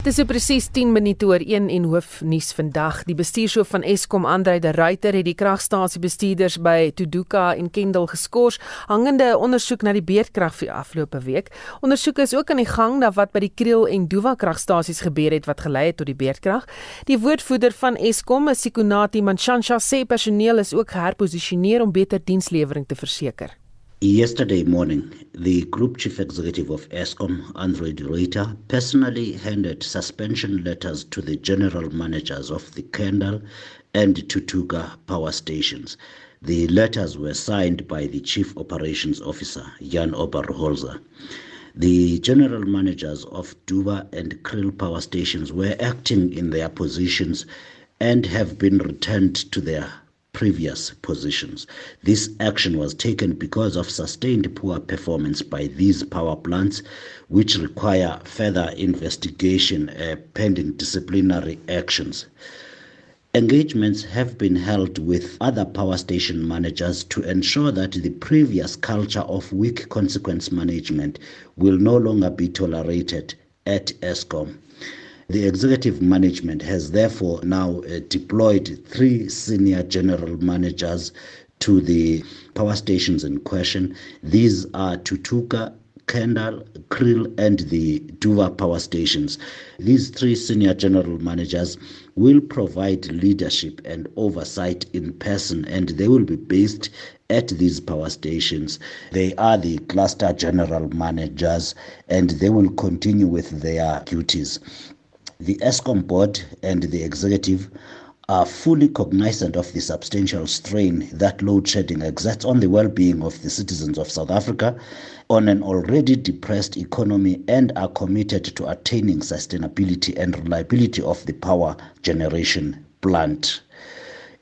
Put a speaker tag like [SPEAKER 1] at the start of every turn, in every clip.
[SPEAKER 1] Dis so presies 10 minute oor 1 en hoofnuus vandag. Die bestuurshoof van Eskom, Andre de Ruyter, het die kragstasiebestuurders by Tuduka en Kendal geskort hangende 'n ondersoek na die beerdkrag vir afgelope week. Ondersoeke is ook aan die gang na wat by die Kriel en Duwa kragstasies gebeur het wat gelei het tot die beerdkrag. Die woordvoerder van Eskom, Sikunati Manchansha, sê personeel is ook geherposisioneer om beter dienslewering te verseker.
[SPEAKER 2] Yesterday morning, the Group Chief Executive of ESCOM, Andre de Ruyter, personally handed suspension letters to the general managers of the Kendal and Tutuga power stations. The letters were signed by the Chief Operations Officer, Jan Oberholzer. The general managers of Duva and Krill power stations were acting in their positions and have been returned to their previous positions. This action was taken because of sustained poor performance by these power plants, which require further investigation uh, pending disciplinary actions. Engagements have been held with other power station managers to ensure that the previous culture of weak consequence management will no longer be tolerated at ESCOM. The executive management has therefore now uh, deployed three senior general managers to the power stations in question. These are Tutuka, Kendal, Krill, and the Duva power stations. These three senior general managers will provide leadership and oversight in person, and they will be based at these power stations. They are the cluster general managers, and they will continue with their duties. The ESCOM board and the executive are fully cognizant of the substantial strain that load shedding exerts on the well being of the citizens of South Africa on an already depressed economy and are committed to attaining sustainability and reliability of the power generation plant.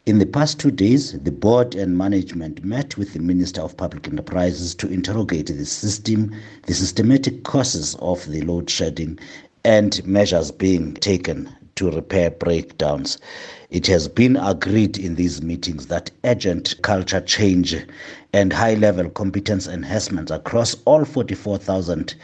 [SPEAKER 2] In the past two days, the board and management met with the Minister of Public Enterprises to interrogate the system, the systematic causes of the load shedding, and measures being taken to repair breakdowns. It has been agreed in these meetings that urgent culture change and high level competence enhancements across all 44,000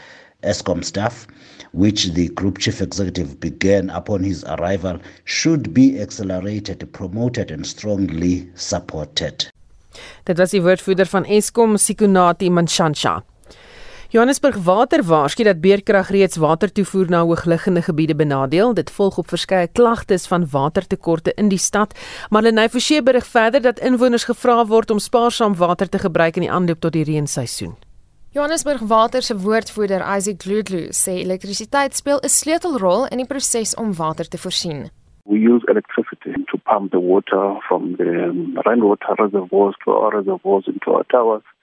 [SPEAKER 2] ESCOM staff, which the group chief executive began upon his arrival, should be accelerated, promoted, and strongly supported.
[SPEAKER 1] Dit was die woordvoerder van Eskom Sikunati Manchansha. Johannesburg Water waarsku dat beerkrag reeds watertoevoer na hoogliggende gebiede benadeel. Dit volg op verskeie klagtes van watertekorte in die stad. Marlenae Forsie berig verder dat inwoners gevra word om spaarsaam water te gebruik in die aanloop tot die reenseisoen.
[SPEAKER 3] Johannesburg Water se woordvoerder Isaac Gludlu sê elektrisiteit speel 'n sleutelrol in die proses om water te voorsien.
[SPEAKER 4] We use electricity to pump the water from the rainwater reservoirs to our reservoirs into our towers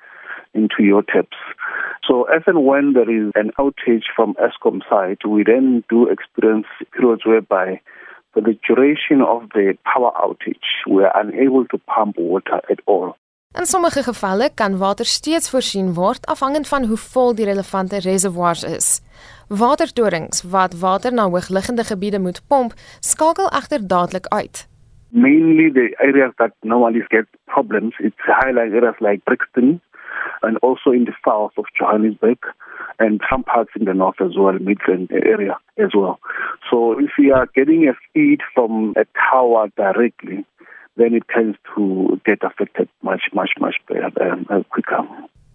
[SPEAKER 4] into your taps. So as and when there is an outage from ESCOM side, we then do experience periods whereby for the duration of the power outage, we are unable to pump water at all.
[SPEAKER 3] In sommige gevalle kan water steeds voorsien word afhangend van hoe vol die relevante reservoirs is. Watertorings wat water na hoogliggende gebiede moet pomp, skakel egter dadelik uit.
[SPEAKER 4] Mainly the areas that normally get problems, it's highlight areas like Brixton, and also in the south of Johannesburg and some parts in the north as well, Midland area as well. So if we are getting a feed from a tower directly, then it tends to get affected much, much, much better, um, uh, quicker.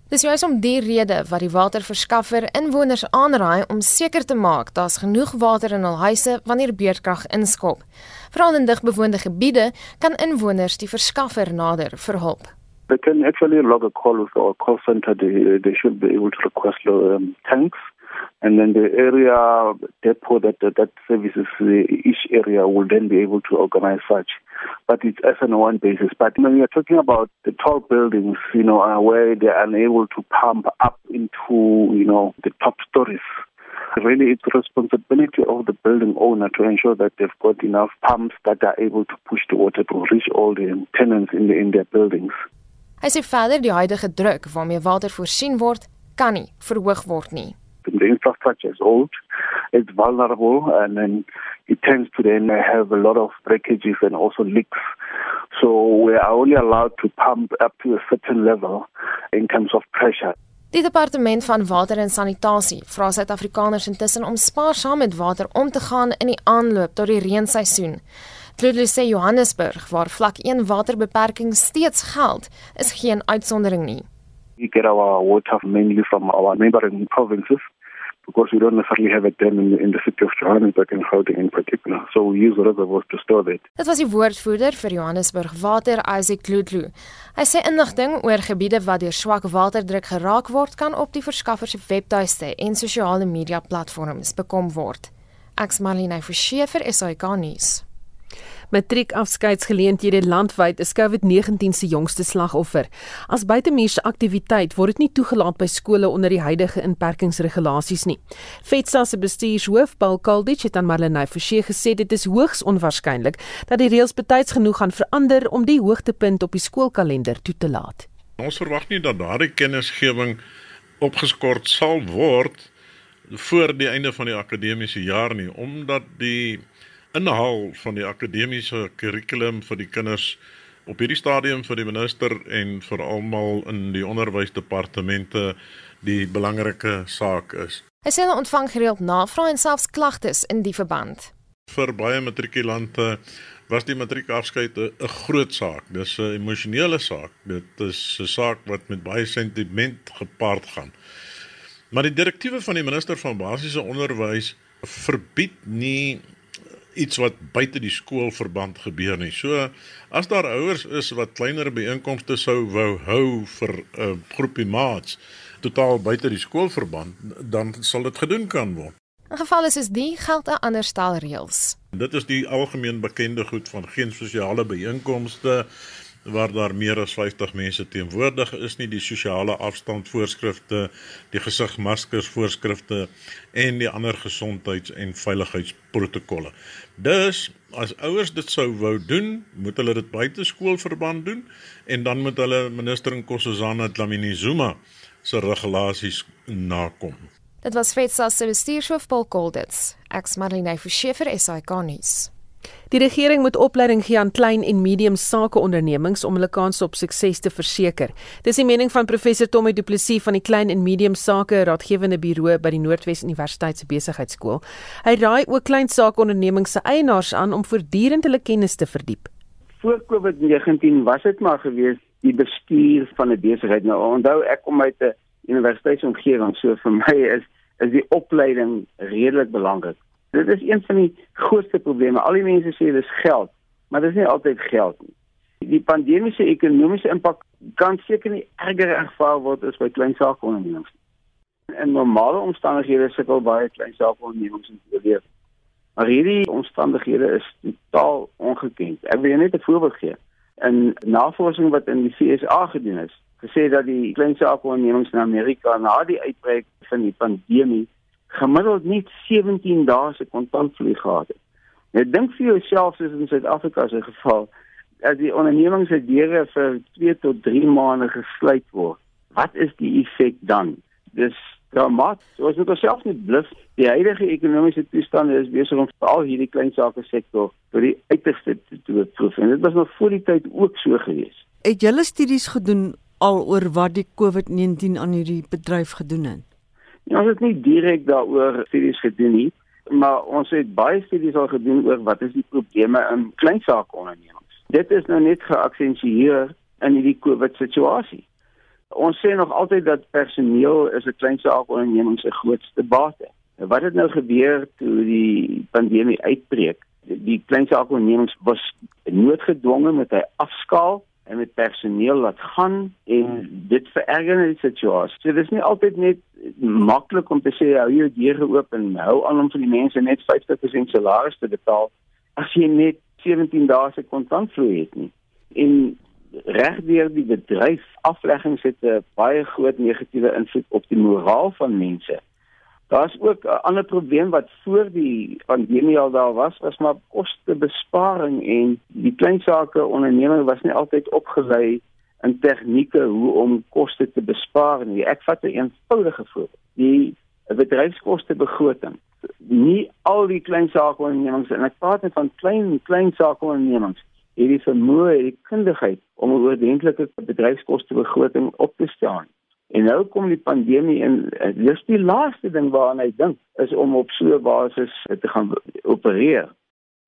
[SPEAKER 3] Dis juis om die rede wat die waterverskaffer inwoners aanraai om seker te maak daar's genoeg water in hul huise wanneer beurtkrag inskop. Veral in digbewoonde gebiede kan inwoners die verskaffer nader vir hulp.
[SPEAKER 4] They can actually log a call with our call center. They, they should be able to request um, tanks. And then the area depot that, that, that services each area will then be able to organize such. But it's as on one basis. But when you're talking about the tall buildings, you know, uh, where they're unable to pump up into, you know, the top stories, really it's the responsibility of the building owner to ensure that they've got enough pumps that are able to push the water to reach all the tenants in, the, in their buildings.
[SPEAKER 3] Hy sê verder die huidige druk waarmee water voorsien word, kan nie verhoog word nie.
[SPEAKER 4] The infrastructure is old, it's vulnerable and then it tends to then have a lot of breakages and also leaks. So we are only allowed to pump up to a certain level in terms of pressure.
[SPEAKER 3] Die departement van water en sanitasie vra Suid-Afrikaners intussen om spaarsaam met water om te gaan in die aanloop tot die reenseisoen. Kludlu sê Johannesburg waar vlak 1 waterbeperking steeds geld, is geen uitsondering nie.
[SPEAKER 4] We get our water mainly from our neighboring provinces because we don't necessarily have a dam in, in the city of Johannesburg and Gauteng in particular. So we use reservoirs to store that.
[SPEAKER 3] Dit was die woordvoerder vir Johannesburg Water, Isaac Kludlu. Hy sê inligting oor gebiede wat deur swak waterdruk geraak word, kan op die verskaffer se webtuiste en sosiale media platforms bekom word. Ek's Marlene Forsie vir SAK nuus.
[SPEAKER 1] Matriekafskeidsgeleenthede landwyd is COVID-19 se jongste slagoffer. As buitemuurse aktiwiteit word dit nie toegelaat by skole onder die huidige inperkingsregulasies nie. FETSA se bestuurshoof, Paul Kaldich, het aan Marlenae Forsie gesê dit is hoogs onwaarskynlik dat die reëls betyds genoeg gaan verander om die hoogtepunt op die skoolkalender toe te laat.
[SPEAKER 5] Ons verwag nie dat daardie kennisgewing opgeskort sal word voor die einde van die akademiese jaar nie omdat die inhaal van die akademiese kurrikulum vir die kinders op hierdie stadium vir die minister en vir almal in die onderwysdepartemente die belangrike saak is.
[SPEAKER 3] Hulle ontvang gereeld navrae en selfs klagtes in die verband.
[SPEAKER 5] Vir baie matrikulante was die matriekafskeid 'n groot saak. Dis 'n emosionele saak. Dit is 'n saak wat met baie sentiment gepaard gaan. Maar die direktiewe van die minister van basiese onderwys verbied nie iets wat buite die skoolverband gebeur nie. So as daar ouers is wat kleiner byeenkomste sou wou hou vir 'n uh, groepie maats totaal buite die skoolverband, dan sal dit gedoen kan word.
[SPEAKER 3] In gevalle soos die geld 'n ander stel reëls.
[SPEAKER 5] Dit is die algemeen bekende goed van geen sosiale byeenkomste waar daar meer as 50 mense teenwoordig is nie die sosiale afstand voorskrifte, die gesigmaskers voorskrifte en die ander gesondheids- en veiligheidsprotokolle. Dus as ouers dit sou wou doen, moet hulle dit buite skoolverband doen en dan moet hulle minister Nkosazana Dlamini Zuma se regulasies nakom.
[SPEAKER 3] Dit was Fetsa se bestuurshoof Paul Kolditz. Ek's Marlene Verschiefer, SAK nuus.
[SPEAKER 1] Die regering moet opleiding gee aan klein en medium sakeondernemings om hulle kans op sukses te verseker. Dis die mening van professor Tommy Du Plessis van die Klein en Medium Sake Raadgewende Buro by die Noordwes Universiteit se Besigheidsskool. Hy raai ook klein sakeondernemings se eienaars aan om voortdurend hulle kennis te verdiep.
[SPEAKER 6] Voor COVID-19 was dit maar gewees die bestuur van 'n besigheid. Nou onthou ek kom uit 'n universiteitsomgewing, so vir my is is die opleiding redelik belangrik. Dit is een van die grootste probleme. Al die mense sê dis geld, maar dit is nie altyd geld nie. Die pandemiese ekonomiese impak kan seker nie erger ervaar word as by klein saakondernemings. In normale omstandighede sukkel baie klein saakondernemings om te oorleef. Maar hierdie omstandighede is totaal ongekend. Ek wil net 'n voorbeeld gee. In navorsing wat in die FSA gedoen is, gesê dat die klein saakondernemings in Amerika na die uitbreek van die pandemie gemiddeld net 17 dae se kontantvloei gehad het. Nou dink vir jouself soos in Suid-Afrika se geval, as die onderneming se deure vir 2 tot 3 maande gesluit word, wat is die effek dan? Dis dramaties. So ons self net bluf, die huidige ekonomiese toestande is besig om veral hierdie klein sake sektor tot die uiterste te beproef. En dit was nog voor die tyd ook so gewees.
[SPEAKER 7] Het julle studies gedoen al oor wat die COVID-19 aan hierdie bedryf gedoen het?
[SPEAKER 6] Ja, ons het nie direk daaroor studies gedoen nie, maar ons het baie studies al gedoen oor wat is die probleme in klein saakondernemings. Dit is nou net geaksentueer in hierdie COVID situasie. Ons sê nog altyd dat personeel is 'n klein saakonderneming se grootste bate. Wat het nou gebeur toe die pandemie uitbreek? Die klein saakondernemings was noodgedwonge met 'n afskaal en met personeel laat gaan en dit vererger die situasie. So dis nie altyd net maklik om te sê hou jou deure oop en hou aan om vir die mense net 50% salaris te betaal as jy net 17 dae se kontantvloei het nie. En regdeur die bedryf afleggings het 'n baie groot negatiewe invloed op die moraal van mense. Daar's ook 'n ander probleem wat voor die pandemie al daar was, was maar kostebesparing en die klein sake onderneming was nie altyd opgelei in tegnieke hoe om koste te bespaar nie. Ek vat 'n een eenvoudige voorbeeld. Die bedryfskostebegroting. Nie al die klein sake ondernemings en ek praat net van klein klein sake ondernemings hierdie vermoë, hierdie kundigheid om 'n oordentlike bedryfskostebegroting op te stel. En nou kom die pandemie in. Dis die laaste ding waaraan hy dink is om op so 'n basis te gaan opereer.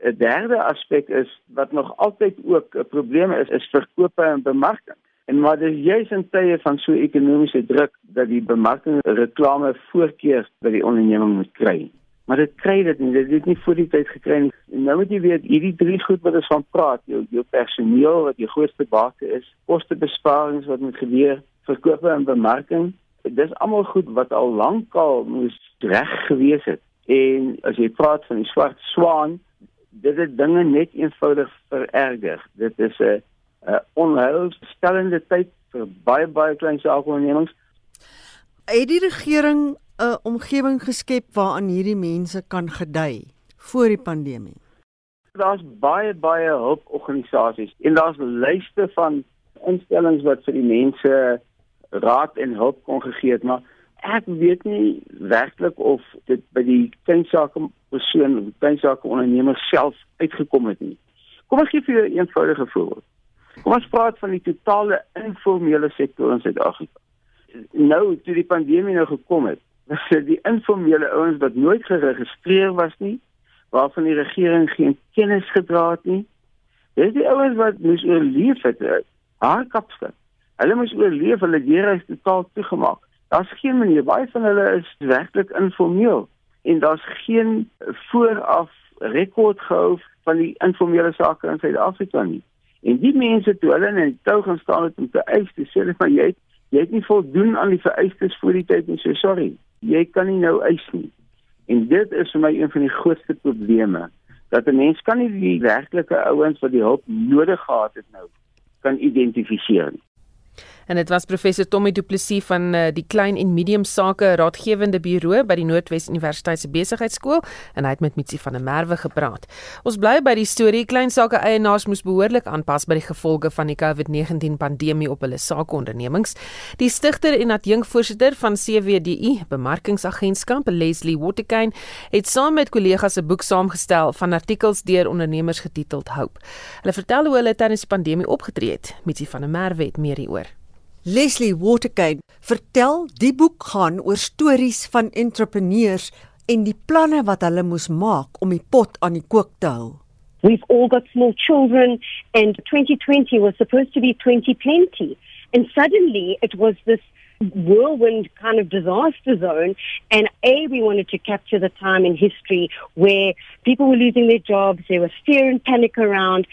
[SPEAKER 6] 'n Derde aspek is wat nog altyd ook 'n probleem is, is verkope en bemarking. En maar dis juis in tye van so ekonomiese druk dat die bemarking reklame voorkeur by die onderneming moet kry. Maar dit kry dit nie, dit het nie voor die tyd gekry nie. En nou moet jy weet, hierdie drie goed wat ons van praat, jou jou personeel wat jou grootste bate is, kostebesparings wat moet gebeur, verkope en bemarking. Dis almal goed wat al lankal moes reg gewees het. En as jy praat van die swart swaan, dit het dinge net eenvoudig vererger. Dit is 'n 'n onheilspellende tyd vir baie baie klein saakondernemings.
[SPEAKER 7] Het die regering 'n omgewing geskep waaraan hierdie mense kan gedei voor die pandemie?
[SPEAKER 6] Daar's baie baie hulporganisasies en daar's lyste van instellings wat vir die mense raad en hulp kon gegee het, maar ek weet nie werklik of dit by die kleinsake persoon, kleinsake ondernemers self uitgekom het nie. Kom ek gee vir jou 'n eenvoudige voorbeeld. Kom ons praat van die totale informele sektor in Suid-Afrika. Nou toe die pandemie nou gekom het, die informele ouens wat nooit geregistreer was nie, waarvan die regering geen kennis gedra het nie. Dis die ouens wat moes oorleef het, haar kapste. Hulle moes oorleef, hulle deure is totaal toegemaak. Daar's geen manier, baie van hulle is werklik informeel en daar's geen vooraf rekord gehou van die informele sake in Suid-Afrika nie. En die mense toe hulle in die tou gaan staan het om te eis, sê hulle van jy het, jy het nie voldoen aan die vereistes voor die tyd nie, so sorry. Jy kan nie nou eis nie. En dit is vir my een van die grootste probleme dat 'n mens kan nie die werklike ouens wat die hulp nodig gehad het nou kan identifiseer nie.
[SPEAKER 1] En dit was professor Tommy Du Plessis van uh, die Klein en Medium Sake Raadgewende Buro by die Noordwes Universiteit se Besigheidsskool en hy het met Mitsi van der Merwe gepraat. Ons bly by die storie klein sake eienaars moes behoorlik aanpas by die gevolge van die COVID-19 pandemie op hulle sakeondernemings. Die stigter en adjunkvoorsitter van CWDI Bemarkingsagentskap, Leslie Waterkine, het saam met kollegas 'n boek saamgestel van artikels deur ondernemers getiteld Hope. Hulle vertel hoe hulle tydens die pandemie opgetree het. Mitsi van der Merwe het meer hieroor.
[SPEAKER 7] Leslie Waterkane vertel die boek gaan oor stories van entrepreneurs en die planne wat hulle moes maak om die pot aan die kook te hou.
[SPEAKER 8] We've all got small children and 2020 was supposed to be 2020 and suddenly it was this whirlwind kind of disaster zone. And A, we wanted to capture the time in history where people were losing their jobs, there was fear and panic around,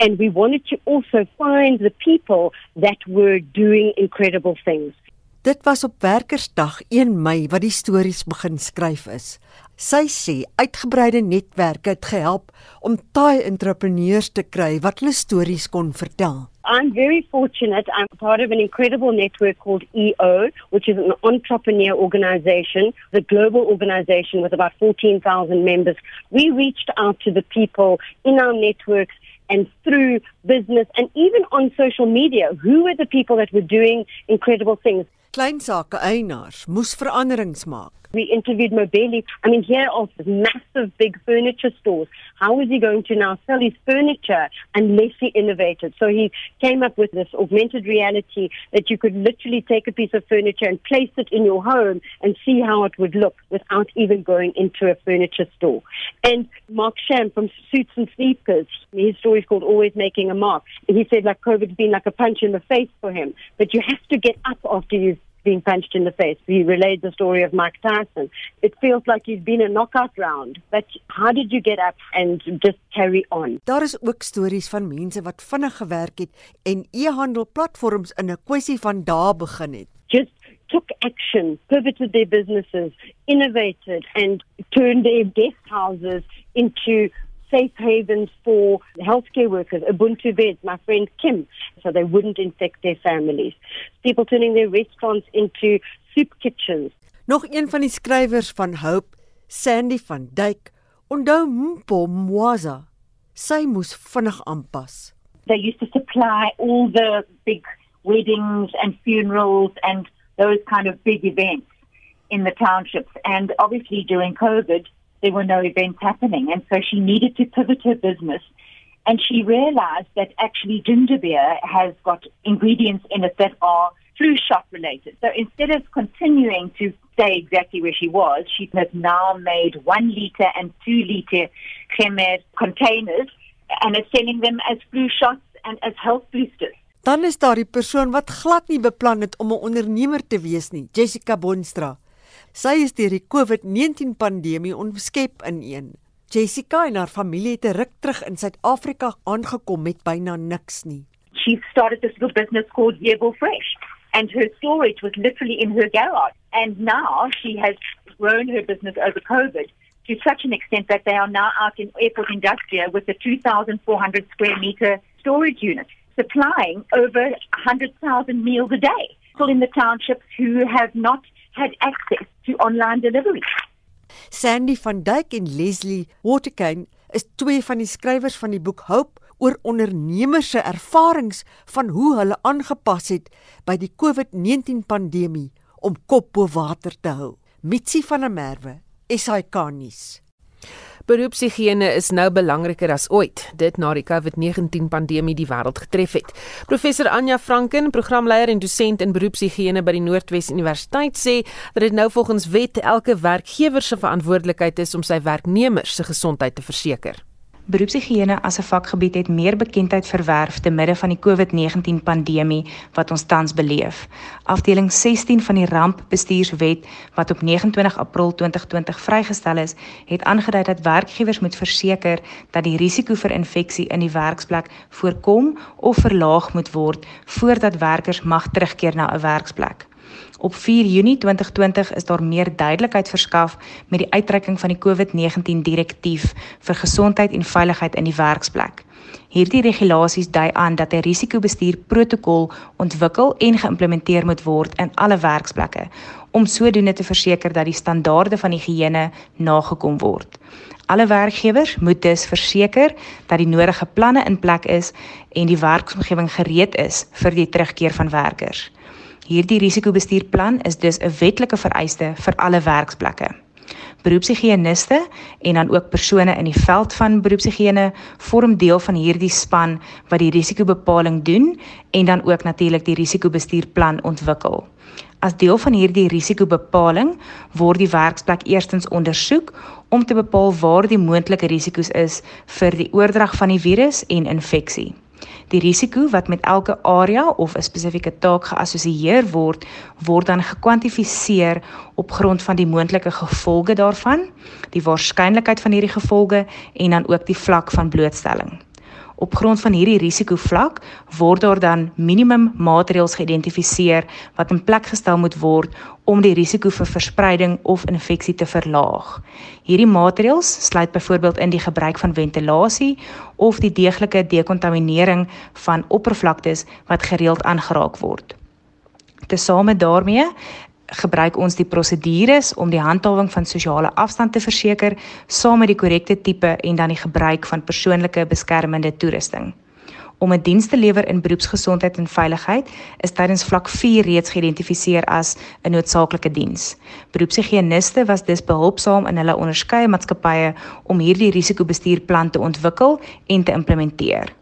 [SPEAKER 8] and we wanted to also find the people that were doing incredible things.
[SPEAKER 7] Dit was op Werkersdag 1 Mei wat die stories begin skryf is. Sy sê uitgebreide netwerke het gehelp om taai entrepreneurs te kry wat hulle stories kon vertel.
[SPEAKER 8] I'm very fortunate. I'm part of an incredible network called EO, which is an entrepreneur organization, the global organization with about 14,000 members. We reached out to the people in our networks and through business and even on social media. Who were the people that were doing incredible things?
[SPEAKER 7] Klein sake eienaars moes veranderings maak.
[SPEAKER 8] We interviewed Mobeli. I mean, here are massive big furniture stores. How is he going to now sell his furniture unless he innovated? So he came up with this augmented reality that you could literally take a piece of furniture and place it in your home and see how it would look without even going into a furniture store. And Mark Sham from Suits and Sneakers, his story is called Always Making a Mark. He said like COVID's been like a punch in the face for him, but you have to get up after you've being punched in the face. He relayed the story of Mike Tyson. It feels like you've been a knockout round, but how did you get up and just carry on?
[SPEAKER 7] Daar is ook stories van mense wat vinnig gewerk het en e-handel platforms in 'n kwessie van dae begin het.
[SPEAKER 8] Just took action, pivoted their businesses, innovated and turned their guest houses into safe havens for healthcare workers, Ubuntu beds, my friend Kim, so they wouldn't infect their families. People turning their restaurants into soup kitchens.
[SPEAKER 7] Nog een van die skrywers van Hope, Sandy van Dyk, onthou Mpo Mwaza. Sy moes vinnig aanpas.
[SPEAKER 9] They used to supply all the big weddings and funerals and those kind of big events in the townships and obviously during COVID there were no events happening. And so she needed to pivot her business. And she realized that actually ginger beer has got ingredients in it that are flu shot related. So instead of continuing to stay exactly where she was, she has now made one liter and two liter Chemed containers and is selling them as flu shots and as health boosters.
[SPEAKER 7] Dan is daar die persoon wat glad nie beplan het om 'n ondernemer te wees nie, Jessica Bonstra. Sy is deur die COVID-19 pandemie onskep in een. Jessica en haar familie het 'n ruk terug in Suid-Afrika aangekom met byna niks nie.
[SPEAKER 9] She started this little business called Yebo Fresh and her storage was literally in her garage and now she has grown her business over COVID to such an extent that they are now out in Airport Industria with a 2,400 square meter storage unit, supplying over 100,000 meals a day. People in the townships who have not had access to online delivery.
[SPEAKER 7] Sandy van Dyk en Leslie Waterkane is twee van die skrywers van die boek Hope oor ondernemers se ervarings van hoe hulle aangepas het by die COVID-19 pandemie om kop bo water te hou. Mitsi van der Merwe SAK nuus.
[SPEAKER 1] Beroepshigiëne is nou belangriker as ooit, dit na die COVID-19 pandemie die wêreld getref het. Professor Anja Franken, programleier en dosent in beroepshigiëne by die Noordwes Universiteit sê dat dit nou volgens wet elke werkgewer se verantwoordelikheid is om sy werknemers se gesondheid te verseker.
[SPEAKER 10] Beroepshigiëne as 'n vakgebied het meer bekendheid verwerf te midde van die COVID-19 pandemie wat ons tans beleef. Afdeling 16 van die Rampbestuurswet wat op 29 April 2020 vrygestel is, het aangedui dat werkgewers moet verseker dat die risiko vir infeksie in die werksplek voorkom of verlaag moet word voordat werkers mag terugkeer na 'n werksplek. Op 4 Junie 2020 is daar meer duidelikheid verskaf met die uitreiking van die COVID-19 direktief vir gesondheid en veiligheid in die werksplek. Hierdie regulasies dui aan dat 'n risikobestuurprotokol ontwikkel en geïmplementeer moet word in alle werksplekke om sodoende te verseker dat die standaarde van higiëne nagekom word. Alle werkgewers moet dus verseker dat die nodige planne in plek is en die werksomgewing gereed is vir die terugkeer van werkers. Hierdie risikobestuurplan is dus 'n wetlike vereiste vir alle werksplekke. Beroepshigiëniste en dan ook persone in die veld van beroepshigiëne vorm deel van hierdie span wat die risikobepaling doen en dan ook natuurlik die risikobestuurplan ontwikkel. As deel van hierdie risikobepaling word die werksplek eerstens ondersoek om te bepaal waar die moontlike risiko's is vir die oordrag van die virus en infeksie. Die risiko wat met elke area of 'n spesifieke taak geassosieer word, word dan gekwantifiseer op grond van die moontlike gevolge daarvan, die waarskynlikheid van hierdie gevolge en dan ook die vlak van blootstelling. Op grond van hierdie risikovlak word daar dan minimum maatreëls geïdentifiseer wat in plek gestel moet word om die risiko vir verspreiding of infeksie te verlaag. Hierdie maatreëls sluit byvoorbeeld in die gebruik van ventilasie of die deeglike dekontaminering van oppervlaktes wat gereeld aangeraak word. Tesame daarmee gebruik ons die prosedures om die handhawing van sosiale afstand te verseker saam met die korrekte tipe en dan die gebruik van persoonlike beskermende toerusting. Om 'n diens te lewer in beroepsgesondheid en veiligheid is tydens vlak 4 reeds geïdentifiseer as 'n noodsaaklike diens. Beroepshigiëniste was dus behulpsaam in hulle onderskeie maatskappye om hierdie risikobestuurplan te ontwikkel en te implementeer.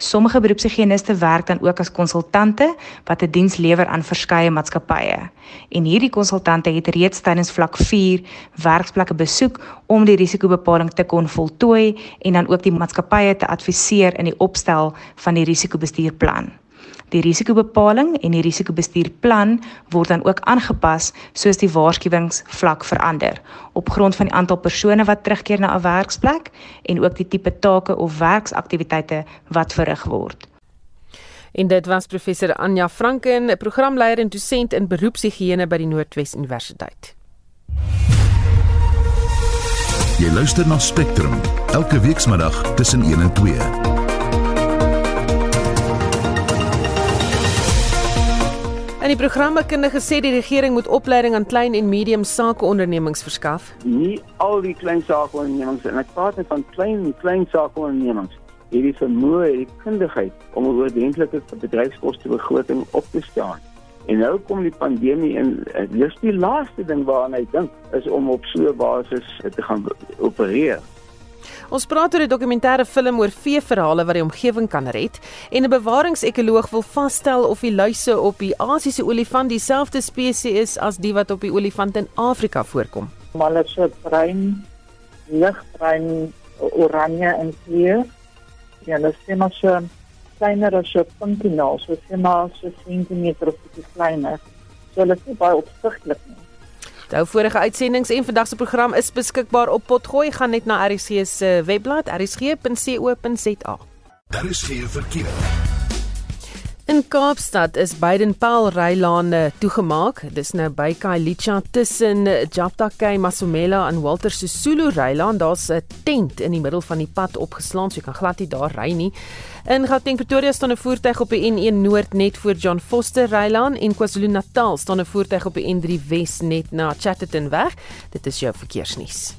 [SPEAKER 10] Sommige beroepshigiëniste werk dan ook as konsultante wat 'n diens lewer aan verskeie maatskappye. En hierdie konsultante het reeds tydens vlak 4 werksplekke besoek om die risikobepaling te kon voltooi en dan ook die maatskappye te adviseer in die opstel van die risikobestuurplan. Die risikobepaling en die risikobestuurplan word dan ook aangepas soos die waarskuwingsvlak verander op grond van die aantal persone wat terugkeer na 'n werksplek en ook die tipe take of werksaktiwiteite wat verrig word.
[SPEAKER 1] En dit was professor Anja Franken, programleier en dosent in beroepshigiëne by die Noordwes Universiteit.
[SPEAKER 11] Jy luister na Spectrum elke weekmiddag tussen 1 en 2.
[SPEAKER 1] Die programmekundige sê die regering moet opleiding aan klein en medium sakeondernemings verskaf.
[SPEAKER 6] Nie al die klein sakeondernemings en ek praat net van klein klein sakeondernemings. Hierdie vermoë, hierdie kundigheid om 'n oordentlike bedryfskoste begroting op te stel. En nou kom die pandemie en dis die laaste ding waaraan hy dink is om op so 'n basis te gaan opereer.
[SPEAKER 1] Ons praat oor 'n dokumentêre film oor veeverhale wat die omgewing kan red en 'n bewaringsekoloog wil vasstel of die luise op die Asiëse olifant dieselfde spesies is as die wat op die olifant in Afrika voorkom.
[SPEAKER 12] Hulle is so bruin, ligbruin, oranje en kleur. Ja, hulle is net so kleiner as 'n puntinaal, so sien maar so sentimeter of bietjie kleiner. So hulle is nie baie opsigtelik nie.
[SPEAKER 1] Die vorige uitsendings en vandag se program is beskikbaar op Potgooi. Gaan net na RSG se webblad rsg.co.za.
[SPEAKER 11] Daar is geen verkeer.
[SPEAKER 1] In Kaapstad is Baidenpaal rylane toegemaak. Dis nou by Kailicha tussen Japtakei Masomela en Walter Sisulu rylaan. Daar's 'n tent in die middel van die pad opgeslaan, so jy kan glad nie daar ry nie. In Gauteng Pretoria staan 'n voertuig op die N1 Noord net voor John Foster rylaan en KwaZulu-Natal staan 'n voertuig op die N3 Wes net na Chatterton weg. Dit is jou verkeersnuus.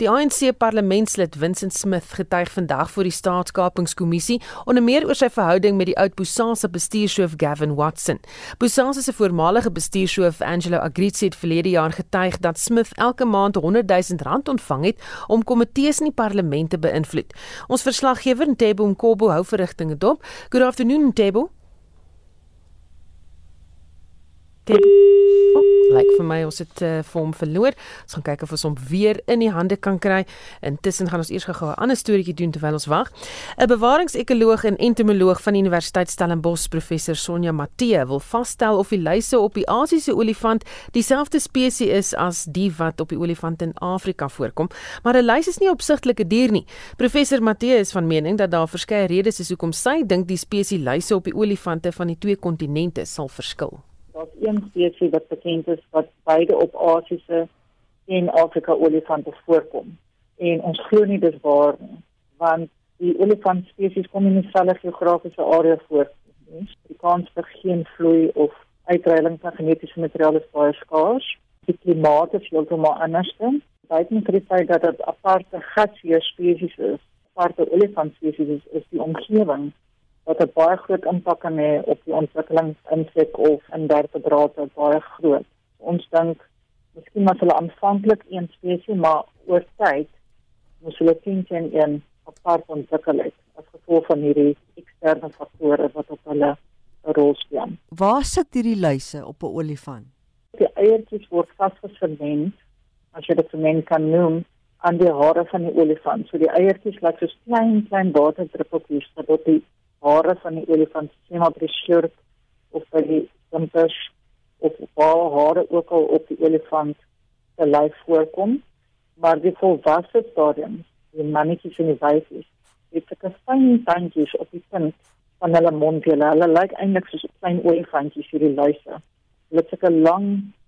[SPEAKER 1] Die ANC parlementslid Vincent Smith getuig vandag voor die staatskapingskommissie onder meer oor sy verhouding met die oud Bosasa bestuurshoof Gavin Watson. Bosasa se voormalige bestuurshoof Angelo Agrizi het verlede jaar getuig dat Smith elke maand 100 000 rand ontvang het om komitees in die parlement te beïnvloed. Ons verslaggewer Ntebo Mkobo hou verrigtinge dop. Good afternoon Ntebo. Ntebo lyk like vir my ons het uh, vir hom verloor. Ons gaan kyk of ons hom weer in die hande kan kry. Intussen gaan ons eers gou 'n ander storieetjie doen terwyl ons wag. 'n Bewaringsekoloog en entomoloog van die Universiteit Stellenbosch, professor Sonja Matee, wil vasstel of die luise op die Asiëse olifant dieselfde spesies is as die wat op die olifant in Afrika voorkom. Maar 'n luis is nie opsigtelike dier nie. Professor Matee is van mening dat daar verskeie redes is hoekom sy dink die spesies luise op die olifante van die twee kontinente sal verskil
[SPEAKER 12] daar's een spesies wat bekend is wat beide op Asiëse en Afrika olifante voorkom. En ons glo nie dis waar nie, want die olifant spesies kom in dieselfde geografiese area voor. Die kans vir geen vloei of uitreiling van genetiese materiaal is baie skaars. Die klimaat is heeltemal anders. Buiten vir die feit dat dit aparte gasheer spesies is, aparte olifant spesies is, is die omgewing wat 'n baie groot impak kan hê op die ontwikkelingsintrek of in derdedraad baie groot. Ons dink miskien maar hulle aanvanklik een spesies maar oor tyd moes hulle teen teen een apart ontwikkel het as gevolg van hierdie eksterne faktore wat op hulle 'n rol speel.
[SPEAKER 7] Waar sit hierdie luise op 'n olifant?
[SPEAKER 12] Die eiertjies word vasgesement as jy dit vermen kan noem aan die hare van die olifant. So die eiertjies lyk soos klein klein waterdruppeltjies wat op die hare van die olifant sien by die skirp of by die wimpers of waar hare ook al op die olifant se lyf voorkom. Maar die volwasse stadium die mannetjies en die wyfies het 'n fyn tandjies op die punt van hulle mond hulle hulle lyk eintlik soos klein olifantjies hierdie luise. Hulle het 'n lang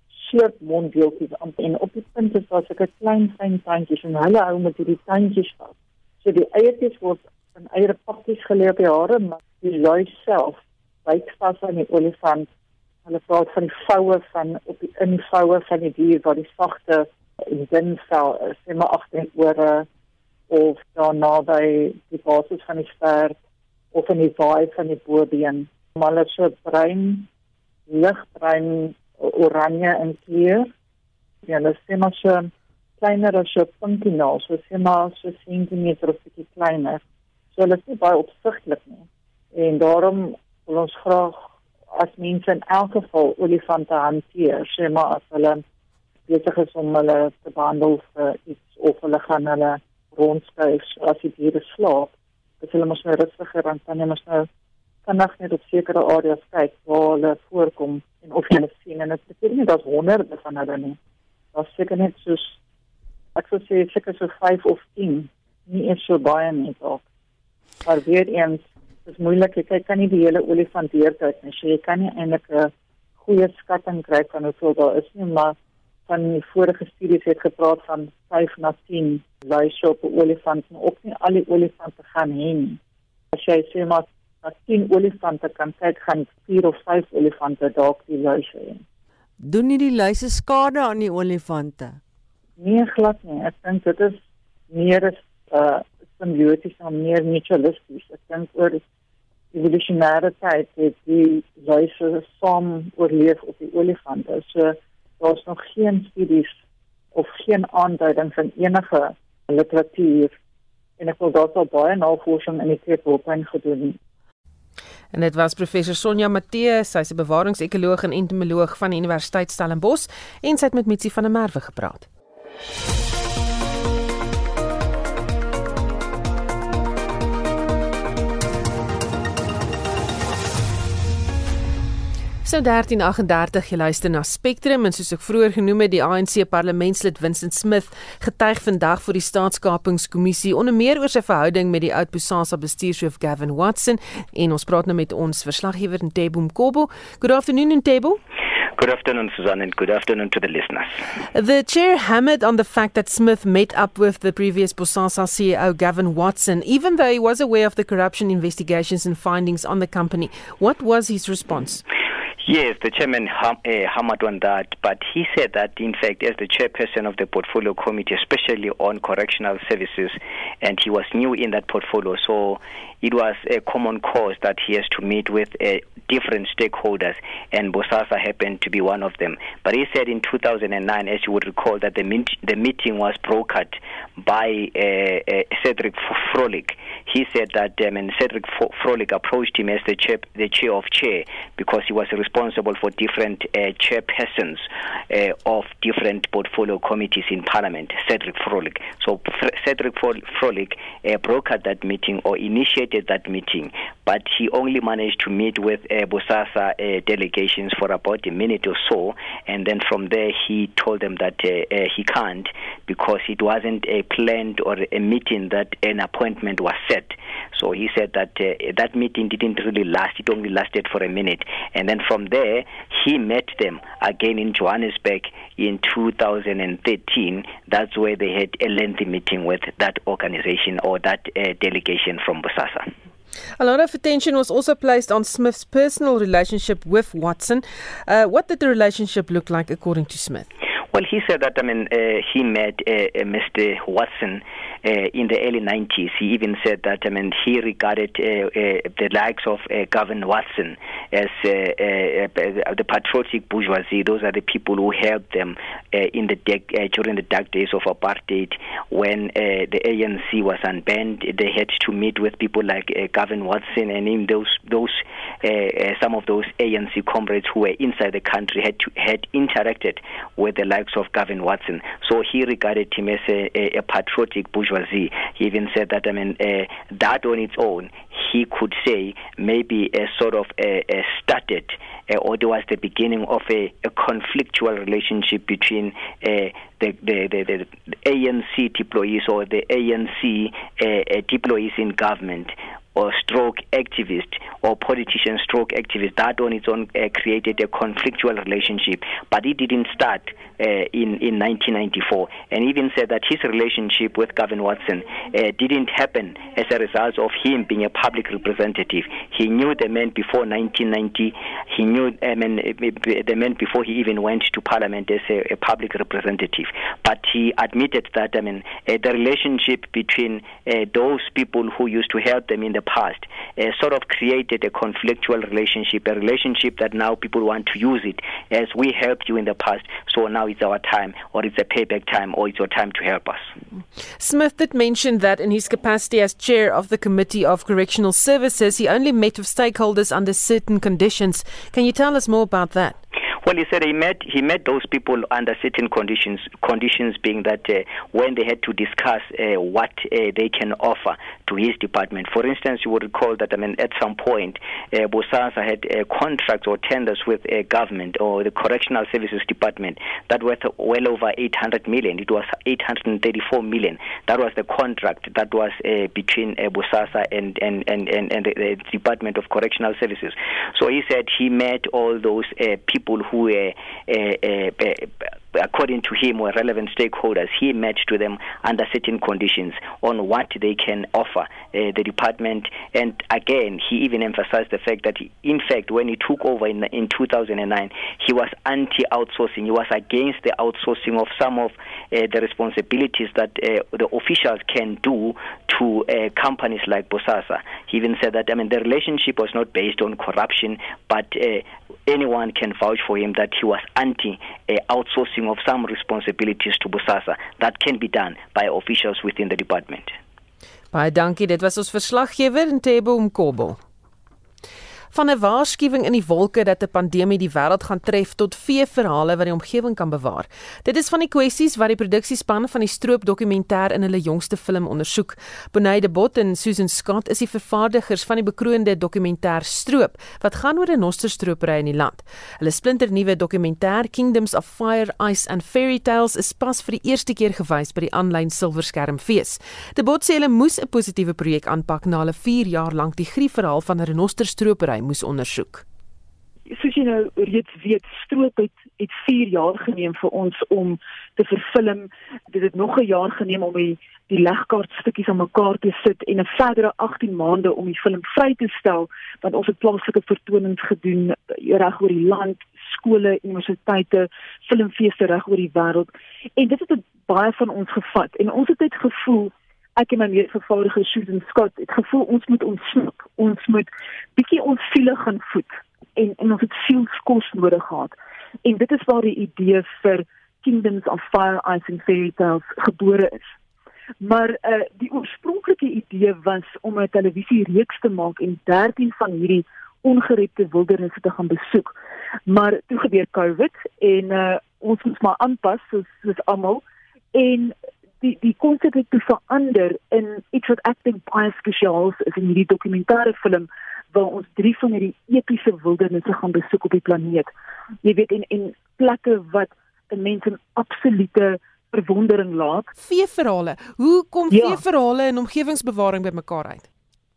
[SPEAKER 12] short monddeeltjies en op die punt is daar 'n klein fyn tandjies en hulle hou met hierdie tandjies vas. So die eiertjies word in eiere pakkies gelê op die hare, maar die luis self byt vas aan die olifant. Hulle praat van die voue van op die invoue van die dier waar die sagte en dun vel is, sê maar agter die ore of dan naby die basis van die stert of in die vaai van die bobeen. Maar hulle so bruin, ligbruin, oranje en kleur. Ja, hulle sê maar so kleiner as 'n puntinaal, so sê maar so sentimeter of bietjie kleiner. So hulle is nie baie opsigtelik nie. En daarom wil ons graag as mense in elk geval olifante hanteer, sê maar as hulle besig is om hulle te behandel vir iets of hulle gaan hulle rondskuif as die diere slaap, dis hulle mos nou rustiger dan kan jy mos nou vandag net op sekere areas kyk waar hulle voorkom en of jy hulle sien en dit beteken nie dat honderde van hulle nie. Daar's seker net soos ek sou sê seker so 5 of 10, nie eens so baie nie dalk. Maar weer eens, dit is moeilik. Jy kan nie die hele olifant deurkyk nie. So jy kan nie eintlik 'n goeie skatting kry van hoeveel daar is nie, maar van die vorige studies het gepraat van 5 na 10 luise op 'n olifant, maar ook nie al die olifante gaan hê nie. As jy sê maar as 10 olifante kan kyk, gaan 4 of 5 olifante dalk die luise hê.
[SPEAKER 7] Doen nie die luise skade aan die olifante?
[SPEAKER 12] Nee, glad nie. Ek dink dit is meer 'n uh, symbioties en meer mutualisties. Ek dink oor evolusionêre tyd het die luise saam oorleef op die olifante. So daar's nog geen studies of geen aanduiding van enige literatuur en ek wil daarop baie navorsing in die Kaapstad gedoen.
[SPEAKER 1] En dit was professor Sonja Matthee, sy's 'n bewaringsekoloog en entomoloog van die Universiteit Stellenbosch en sy het met Mitsi van der Merwe gepraat. So 1338 jy luister na Spectrum en soos ek vroeër genoem het die ANC parlementslid Vincent Smith getuig vandag voor die staatskapingskommissie onder meer oor sy verhouding met die oud Bosasa bestuurshoof Gavin Watson en ons praat nou met ons verslaggewer Ntebo Mkobo. Good afternoon Ntebo.
[SPEAKER 13] Good afternoon, Susan, and good afternoon to the listeners.
[SPEAKER 1] The chair hammered on the fact that Smith met up with the previous Bosasa CEO Gavin Watson, even though he was aware of the corruption investigations and findings on the company. What was his response?
[SPEAKER 13] Yes, the chairman hum, uh, hammered on that, but he said that, in fact, as the chairperson of the portfolio committee, especially on correctional services, and he was new in that portfolio, so it was a common cause that he has to meet with uh, different stakeholders, and Bosasa happened to be one of them. But he said in 2009, as you would recall, that the, meet, the meeting was brokered by uh, Cedric Frolic. He said that um, and Cedric Frolic approached him as the chair, the chair of chair because he was responsible for different uh, chairpersons uh, of different portfolio committees in Parliament, Cedric Frolic. So Cedric Frolic uh, brokered that meeting or initiated that meeting, but he only managed to meet with uh, Bosasa uh, delegations for about a minute or so, and then from there he told them that uh, uh, he can't because it wasn't a planned or a meeting that an appointment was set. So he said that that meeting didn't really last; it only lasted for a minute, and then from there he met them again in Johannesburg in 2013. That's where they had a lengthy meeting with that organization or that uh, delegation from Bosasa.
[SPEAKER 1] A lot of attention was also placed on Smith's personal relationship with Watson. Uh, what did the relationship look like, according to Smith?
[SPEAKER 13] Well, he said that I mean uh, he met uh, uh Mr. Watson uh, in the early 90s. He even said that I mean he regarded uh, the likes of Gavin Watson as the patriotic bourgeoisie. Those are the people who helped them in the de- during the dark days of apartheid when the ANC was unbanned. They had to meet with people like Gavin Watson, and in those those some of those ANC comrades who were inside the country had to, had interacted with the likes of Gavin Watson. So he regarded him as a, a, a patriotic bourgeoisie. He even said that, I mean, uh, that on its own, he could say maybe a sort of a, a started uh, or there was the beginning of a, a conflictual relationship between uh, the, the, the, the, ANC deployees or the ANC uh, uh, deployees in government or stroke activist or politician stroke activist that on its own uh, created a conflictual relationship but it didn't start uh, in in 1994 and even said that his relationship with Gavin Watson uh, didn't happen as a result of him being a public representative. He knew the man before 1990 he knew I mean, the man before he even went to parliament as a, a public representative. But he admitted that I mean uh, the relationship between uh, those people who used to help them in the past uh, sort of created a conflictual relationship, a relationship that now people want to use it as we helped you in the past, so now it's our time, or it's a payback time, or it's your time to help us.
[SPEAKER 1] Smith did mention that in his capacity as chair of the Committee of Correctional Services, he only met with stakeholders under certain conditions. Can you tell us more about that?
[SPEAKER 13] Well, he said he met he met those people under certain conditions. Conditions being that uh, when they had to discuss uh, what uh, they can offer to his department. For instance, you would recall that I mean at some point, uh, Bosasa had uh, contracts or tenders with a government or the Correctional Services Department that worth well over 800 million. It was 834 million. That was the contract that was uh, between uh, Bosasa and and and and, and the, the Department of Correctional Services. So he said he met all those uh, people who were uh, uh, according to him were relevant stakeholders he met to them under certain conditions on what they can offer uh, the department. And again he even emphasized the fact that he, in fact when he took over in, in 2009 he was anti outsourcing he was against the outsourcing of some of uh, the responsibilities that uh, the officials can do to uh, companies like Bosasa. He even said that I mean the relationship was not based on corruption but uh, anyone can vouch for him that he was anti uh, outsourcing of some responsibilities to Busasa. That can be done by officials within the department.
[SPEAKER 1] Baie dankie. Dit was ons verslaggewer Ntebo Mkobo van 'n waarskuwing in die wolke dat 'n pandemie die wêreld gaan tref tot vee verhale wat die omgewing kan bewaar. Dit is van die kwessies wat die produksiespan van die stroop dokumentêr in hulle jongste film ondersoek. Bonaide Bot en Susan Scott is die vervaardigers van die bekroonde dokumentêr Stroop wat gaan oor 'n nosterstropery in die land. Hulle splinternuwe dokumentêr Kingdoms of Fire, Ice and Fairy Tales is pas vir die eerste keer gewys by die aanlyn silverskermfees. De Bot sê hulle moes 'n positiewe projek aanpak na hulle 4 jaar lank die griefverhaal van 'n renosterstropery moes ondersoek.
[SPEAKER 14] Soos jy nou reeds weet, stroop het het 4 jaar geneem vir ons om te verfilm. Dit het nog 'n jaar geneem om die die legkaart stukkies aan mekaar te sit en 'n verdere 18 maande om die film vry te stel want ons het plaaslike vertonings gedoen eh, reg oor die land, skole, universiteite, filmfeeste reg oor die wêreld. En dit het baie van ons gevat en ons het dit gevoel ek en my medevervaardiger Susan Scott het gevoel ons moet ontsnap. Ons moet bietjie ons siele gaan voed en en ons het sielskos nodig gehad. En dit is waar die idee vir Kingdoms of Fire Ice and Fairy Tales gebore is. Maar uh die oorspronklike idee was om 'n televisiereeks te maak en 13 van hierdie ongerepte wildernisse te gaan besoek. Maar toe gebeur COVID en uh ons moet maar aanpas soos soos almal en die die konsep het verander in iets wat ek dink baie spesiaal is in hierdie dokumentêre film waar ons drie van hierdie epiese wildernisse gaan besoek op die planeet. Jy weet en en plekke wat mense in absolute verwondering laat.
[SPEAKER 1] Veeverhale. Hoe kom ja. veeverhale en omgewingsbewaring bymekaar uit?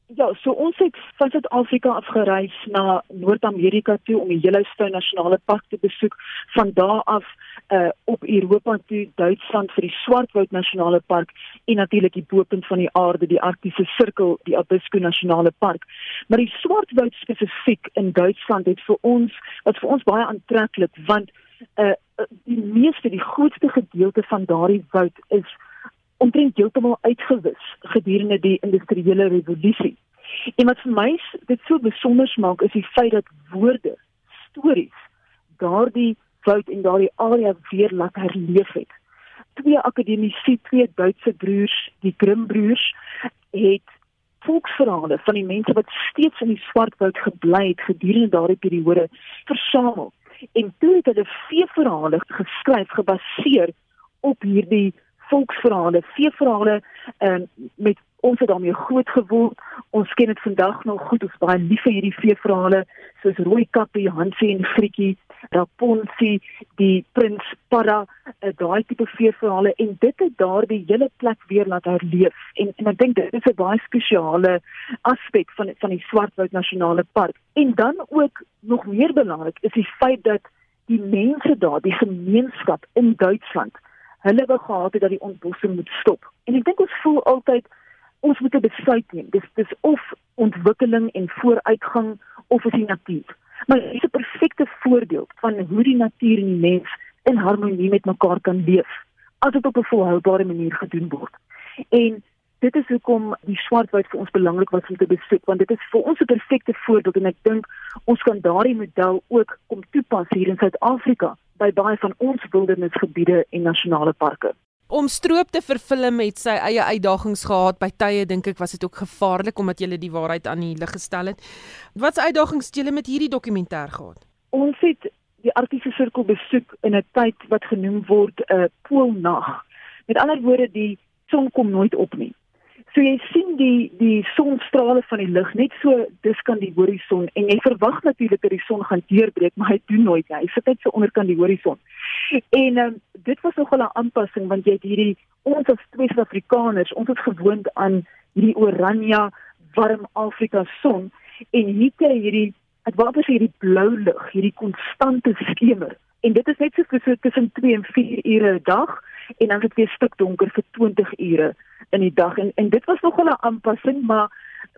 [SPEAKER 14] Ja, so ons het van Suid-Afrika af gereis na Noord-Amerika toe om die Yellowstone Nasionale Park te besoek. Van daar af uh op Europa toe, Duitsland vir die Swartwoud Nasionale Park en natuurlik die bopunt van die aarde, die Arktiese Sirkel, die Abisko Nasionale Park. Maar die Swartwoud spesifiek in Duitsland het vir ons wat vir ons baie aantreklik want uh die meeste die grootste gedeelte van daardie woud is omtrent heeltemal uitgewis gedurende die industriële revolusie. En wat vir my dit so besonder maak is die feit dat woorde, stories daardie woud en daardie area weer laat herleef het. Twee akademici, twee Duitse broers, die Grimm broers, het volksverhale van die mense wat steeds in die Swartwoud gebly het gedurende daardie periode versamel. En toe het hulle veeverhale geskryf gebaseer op hierdie volksverhale, veeverhale um, met ons het daarmee groot geword. Ons ken dit vandag nog goed. Ons baie lief vir hierdie veeverhale soos Rooikappie, Hansie en Frikkie, Rapunzel, die Prins Para, uh, daai tipe veeverhale en dit het daardie hele plek weer laat herleef. En en ek dink dit is 'n baie spesiale aspek van van die Swartwoud Nasionale Park. En dan ook nog meer belangrik is die feit dat die mense daar, die gemeenskap in Duitsland hulle wou gehad het dat die ontbossing moet stop. En ek dink ons voel altyd ons moet 'n besluit neem. Dis dis of ontwikkeling en vooruitgang of is die natuur. Maar dit is 'n perfekte voorbeeld van hoe die natuur en die mens in harmonie met mekaar kan leef as dit op 'n volhoubare manier gedoen word. En dit is hoekom die swartwoud vir ons belangrik was om te besoek want dit is vir ons 'n perfekte voorbeeld en ek dink ons kan daardie model ook kom toepas hier in Suid-Afrika by baie van ons wildernisgebiede en nasionale parke.
[SPEAKER 1] Om stroop te vervilm het sy eie uitdagings gehad. By tye dink ek was dit ook gevaarlik omdat jy die waarheid aan die lig gestel het. Watse uitdagings het jy met hierdie dokumentêr gehad?
[SPEAKER 14] Ons het die Arktiese sirkel besoek in 'n tyd wat genoem word 'n uh, poolnag. Met ander woorde, die son kom nooit op nie. So jy sien die die sonstrale van die lig net so dis kan die horison en jy verwag natuurlik dat die son gaan deurbreek, maar hy doen nooit nie. Hy sit net so onderkant die horison. En um, dit was nogal 'n aanpassing want jy het hierdie ons as twee Suid-Afrikaners, ons is gewoond aan hierdie oranje warm Afrika son en hier kry hierdie dit wat is hierdie blou lig, hierdie konstante skemer. En dit is net so tussen 2 en 4 ure 'n dag en dan is dit weer stik donker vir 20 ure in die dag en en dit was nogal 'n aanpassing maar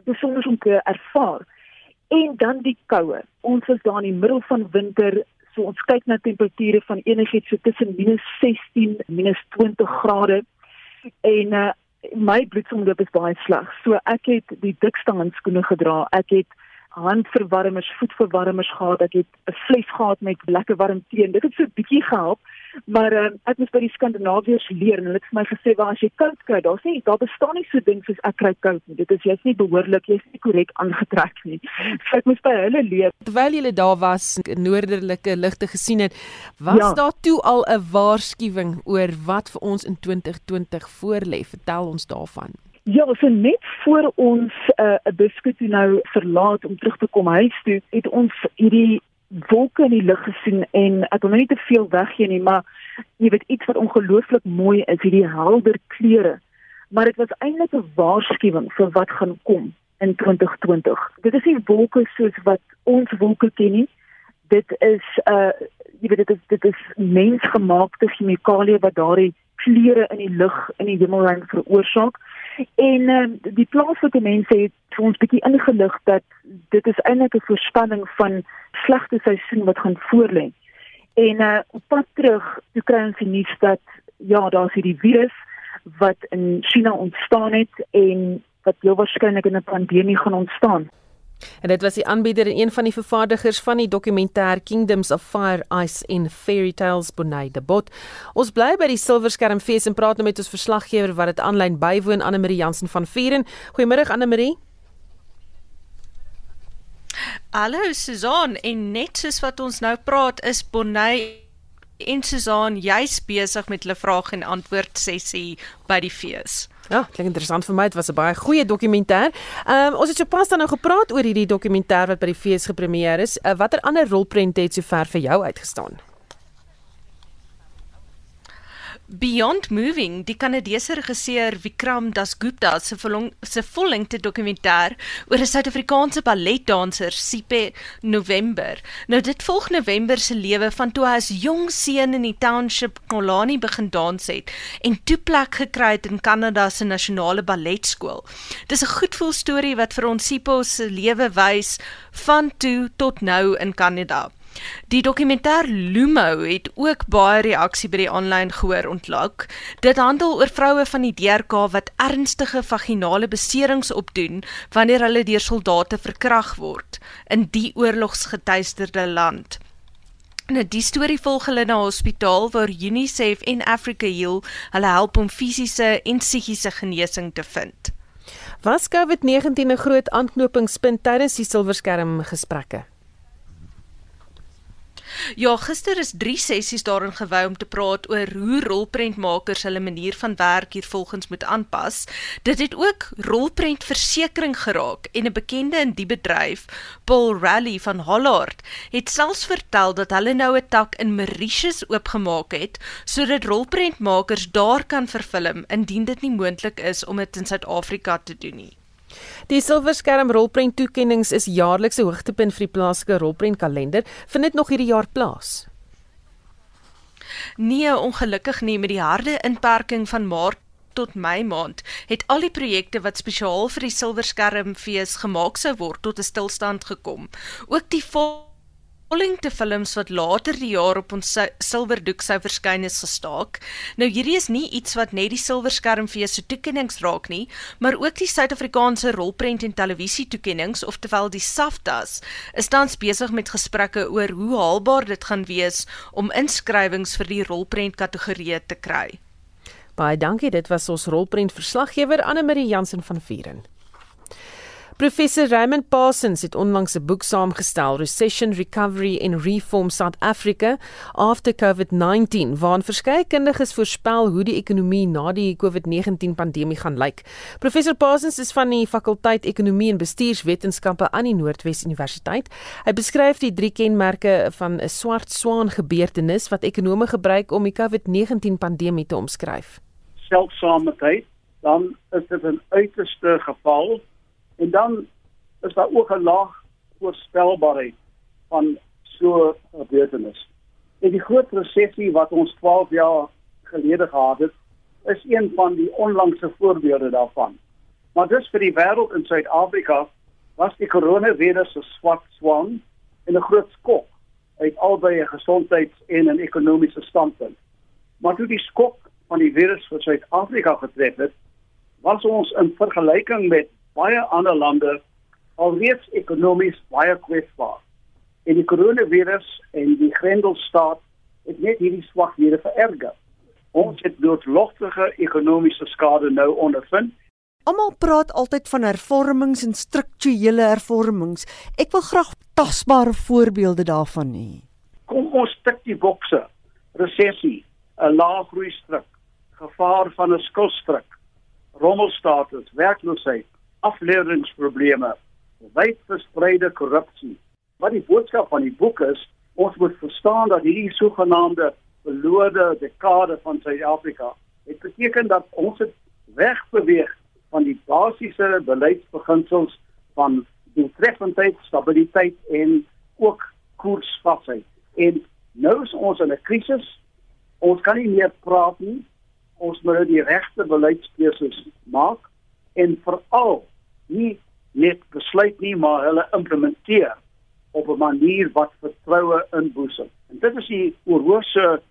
[SPEAKER 14] besonder om te ervaar. En dan die koue. Ons was daar in die middel van winter, so ons kyk na temperature van enigiets so tussen -16 en -20 grade. En uh, my bloedsomloop is baie sleg. So ek het die dikste handskoene gedra. Ek het handverwarmers, voetverwarmers gehad, ek het 'n fles gehad met lekker warm tee. Dit het so 'n bietjie gehelp. Maar uh, ek moes by die Skandinawiërs leer en hulle het vir my gesê waar as jy koud kry, daar sê daar bestaan nie so ding soos ek kry koud nie. Dit is jy's nie behoorlik, jy's nie korrek aangetrek nie. So ek moes by hulle leer.
[SPEAKER 1] Terwyl jy daar was, noorderlike ligte gesien het, was ja. daar toe al 'n waarskuwing oor wat vir ons in 2020 voorlê? Vertel ons daarvan.
[SPEAKER 14] Ja, so net voor ons eh, 'n uh, biskuit nou verlaat om terug te kom huis toe, het ons hierdie wolke in die lug gesien en ek wil nou nie te veel weggee nie, maar jy weet iets wat ongelooflik mooi is, hierdie helder kleure. Maar dit was eintlik 'n waarskuwing vir wat gaan kom in 2020. Dit is nie wolke soos wat ons wolke ken nie. Dit is uh jy weet dit is dit is mensgemaakte chemikalieë wat daardie kleure in die lug in die hemelruim veroorsaak. En uh, die plaaslike mense het vir ons bietjie ingelig dat dit is eintlik 'n voorspelling van slegte seisoen wat gaan voorlê. En uh, op pad terug, toe kry ons die nuus dat ja, daar's hierdie virus wat in China ontstaan het en wat heel waarskynlik in 'n pandemie gaan ontstaan.
[SPEAKER 1] En dit was die aanbieder en een van die vervaardigers van die dokumentêr Kingdoms of Fire, Ice and Fairy Tales Bonai de Bot. Ons bly by die Silverskerm fees en praat nou met ons verslaggewer wat dit aanlyn bywoon Anne Marie Jansen van Vieren. Goeiemôre Anne Marie.
[SPEAKER 15] Hallo Susan en net soos wat ons nou praat is Bonai en Susan juis besig met hulle vraag en antwoord sessie by die fees.
[SPEAKER 1] Ja, klink interessant vir my. Dit was 'n baie goeie dokumentêr. Ehm um, ons het sopas dan nou gepraat oor hierdie dokumentêr wat by die fees gepremieer is. Uh, Watter ander rolprente het sover vir jou uitgestaan?
[SPEAKER 15] Beyond Moving, die Kanadese regisseur Vikram Dasgupta se se vollengte dokumentêr oor 'n Suid-Afrikaanse balletdanser, Sipe November. Nou dit volg November se lewe van toe hy as jong seun in die township Kolani begin dans het en toe plek gekry het in Kanada se nasionale balletskool. Dis 'n goedvoel storie wat vir ons Sipe se lewe wys van toe tot nou in Kanada. Die dokumentêr Lumo het ook baie reaksie by die aanlyn gehoor ontlok. Dit handel oor vroue van die DRK wat ernstige vaginale beserings opdoen wanneer hulle deur soldate verkrag word in die oorlogsgetuisterde land. Nou die storie volg hulle na hospitaal waar UNICEF en Africa Heal hulle help om fisiese en psigiese genesing te vind.
[SPEAKER 1] Was COVID-19 'n groot aanknopingspunt tydens die silverskerm gesprekke?
[SPEAKER 15] Ja, gister is 3 sessies daarin gewy om te praat oor hoe rolprentmakers hulle manier van werk hier volgens moet aanpas. Dit het ook rolprentversekering geraak en 'n bekende in die bedryf, Paul Rally van Hollard, het selfs vertel dat hulle nou 'n tak in Mauritius oopgemaak het sodat rolprentmakers daar kan vervilm indien dit nie moontlik is om dit in Suid-Afrika te doen nie.
[SPEAKER 1] Die Silverskerm rolprent toekenninge is jaarlikse hoogtepunt vir die plaaslike rolprent kalender. Vind dit nog hierdie jaar plaas?
[SPEAKER 15] Nee, ongelukkig nie met die harde inperking van Maart tot Mei maand het al die projekte wat spesiaal vir die Silverskerm fees gemaak sou word tot 'n stilstand gekom. Ook die vol Ollingte films wat later die jaar op ons silwerdoek sou verskyn is gestaak. Nou hierdie is nie iets wat net die silverskermfees se toekennings raak nie, maar ook die Suid-Afrikaanse rolprent en televisie toekennings, oftewel die SAFTAs, is tans besig met gesprekke oor hoe haalbaar dit gaan wees om inskrywings vir die rolprent kategorie te kry.
[SPEAKER 1] Baie dankie, dit was ons rolprent verslaggewer Anne Marie Jansen van Vieren. Professor Raymond Parsons het onlangs 'n boek saamgestel, Recession Recovery and Reform South Africa After COVID-19, waarin verskeie kundiges voorspel hoe die ekonomie na die COVID-19 pandemie gaan lyk. Professor Parsons is van die fakulteit Ekonomie en Bestuurswetenskappe aan die Noordwes Universiteit. Hy beskryf die drie kenmerke van 'n swart swaan gebeurtenis wat ekonome gebruik om die COVID-19 pandemie te omskryf.
[SPEAKER 16] Selfsaamheid, dan is dit 'n uiterste geval En dan is daar ook 'n laag voorspelbaarheid van so 'n gebeurtenis. En die groot resessie wat ons 12 jaar gelede gehad het, is een van die onlangse voorbeelde daarvan. Maar dis vir die wêreld in Suid-Afrika was die koronavirus 'n swart swaan en 'n groot skok uit albei 'n gesondheids- en 'n ekonomiese standpunt. Maar toe die skok van die virus vir Suid-Afrika getref het, was ons in vergelyking met baie ander lande alreeds ekonomies baie kwesbaar. En die koronavirus en die Grendelstaat het net hierdie swakhede vererger. Ons het doodlogtige ekonomiese skade nou ondervind.
[SPEAKER 7] Almal praat altyd van hervormings en strukturele hervormings. Ek wil graag tasbare voorbeelde daarvan hê.
[SPEAKER 16] Kom ons tik die bokse. Resessie, 'n lae groei stryk, gevaar van 'n skuldstryk, rommelstatus, werkloosheid, afleidingprobleme, wyd verspreide korrupsie. Wat die boodskap van die boek is, ons moet verstaan dat hierdie sogenaamde verlore dekade van Suid-Afrika, dit beteken dat ons het wegbeweeg van die basiese beleidsbeginsels van doeltreffendheid, stabiliteit en ook koersvasheid. En nou is ons in 'n krisis. Ons kan nie meer praat nie. Ons moet nou die regte beleidskeuses maak en veral nie net besluit nie, maar hulle implementeer op 'n manier wat vertroue inboesem. En dit is die oorhoofse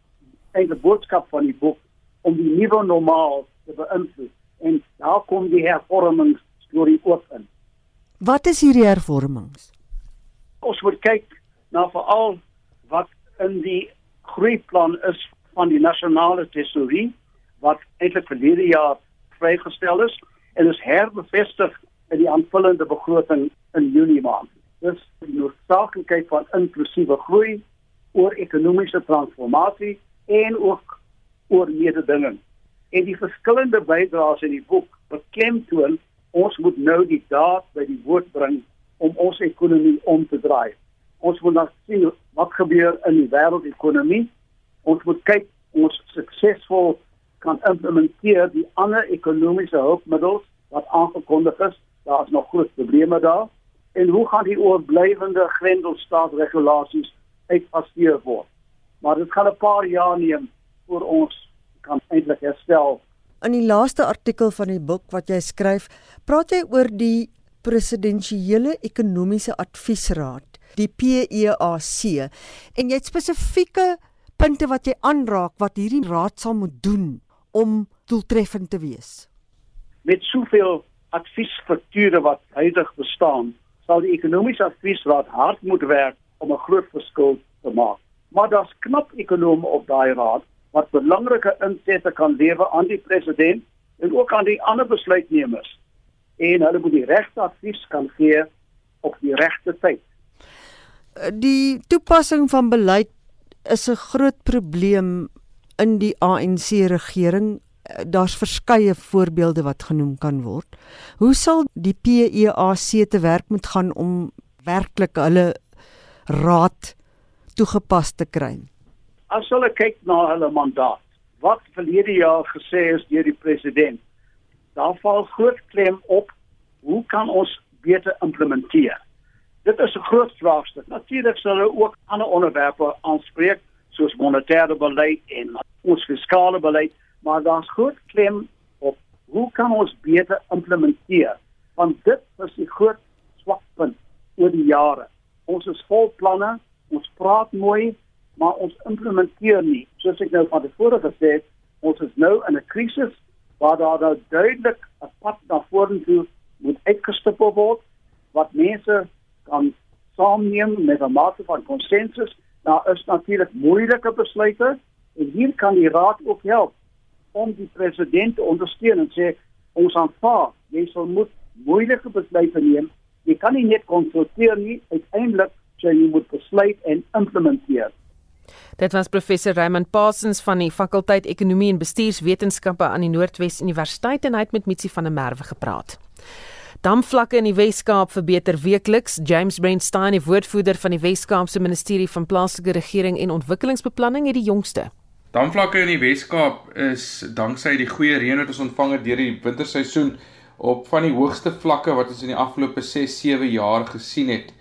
[SPEAKER 16] eintlik boodskap van die boek om die nuwe normaal te beïnvloed. En daar kom die hervormings storie ook in.
[SPEAKER 7] Wat is hierdie hervormings?
[SPEAKER 16] Ons moet kyk na veral wat in die groeiplan is van die nasionale tesourie wat eintlik verlede jaar vrygestel is en is herbevestig in die aanvullende begroting in Junie maand. Dis die noodsaaklikheid van inklusiewe groei oor ekonomiese transformasie en ook oor mededinging. En die verskillende bydraes in die boek beklemtoon ons moet nou die daad by die woord bring om ons ekonomie om te draai. Ons moet nou sien wat gebeur in die wêreldekonomie. Ons moet kyk ons suksesvol kan implementeer die ander ekonomiese hulpmiddels wat aangekondig is daar is nog groot probleme daar. En hoe gaan die oorblywende grendelstaatsregulasies uitgevoer word? Maar dit gaan 'n paar jaar neem voor ons kan eintlik herstel.
[SPEAKER 7] In die laaste artikel van die boek wat jy skryf, praat jy oor die presidensiële ekonomiese adviesraad, die PEAC, en jy het spesifieke punte wat jy aanraak wat hierdie raad sal moet doen om doeltreffend te wees.
[SPEAKER 16] Met soveel adviesstrukture wat huidig bestaan, sal die ekonomiese adviesraad hard moet werk om 'n groot verskil te maak. Maar daar's knap ekonome op daai raad wat belangrike insette kan lewer aan die president en ook aan die ander besluitnemers. En hulle moet die regte advies kan gee op die regte tyd.
[SPEAKER 7] Die toepassing van beleid is 'n groot probleem in die ANC regering Eh, daar's verskeie voorbeelde wat genoem kan word. Hoe sal die PEAC te werk moet gaan om werklik hulle raad toegepas te kry?
[SPEAKER 16] As hulle kyk na hulle mandaat, wat verlede jaar gesê is deur die president, daar val groot klem op hoe kan ons beter implementeer? Dit is 'n groot vraagstuk. Natuurlik sal hulle ook ander onderwerpe aanspreek soos monetêre beleid en ons fiskale beleid maar daar's groot klem op hoe kan ons beter implementeer want dit is die groot swakpunt oor die jare. Ons is vol planne ons praat mooi maar ons implementeer nie. Soos ek nou van tevore gesê het ons is nou in 'n krisis waar daar nou duidelik 'n pad na vorentoe moet uitgestip word wat mense kan saamneem met 'n mate van konsensus daar is natuurlik moeilike besluite en hier kan die raad ook help om die president te ondersteun en sê ons aanvaar jy sal moet moeilike besluite neem jy kan nie net konsulteer nie uiteindelik jy moet besluit en implementeer
[SPEAKER 1] Dit was professor Raymond Parsons van die fakulteit Ekonomie en Bestuurswetenskappe aan die Noordwes Universiteit en hy het met Mitsi van der Merwe gepraat. Damvlakke in die Wes-Kaap verbeter weekliks. James Brandstein, die woordvoerder van die Wes-Kaapse Ministerie van Plaaslike Regering en Ontwikkelingsbeplanning, het die jongste
[SPEAKER 17] Damvlakke in die Wes-Kaap is danksy die goeie reën wat ons ontvang het deur die winterseisoen op van die hoogste vlakke wat ons in die afgelope 6-7 jaar gesien het.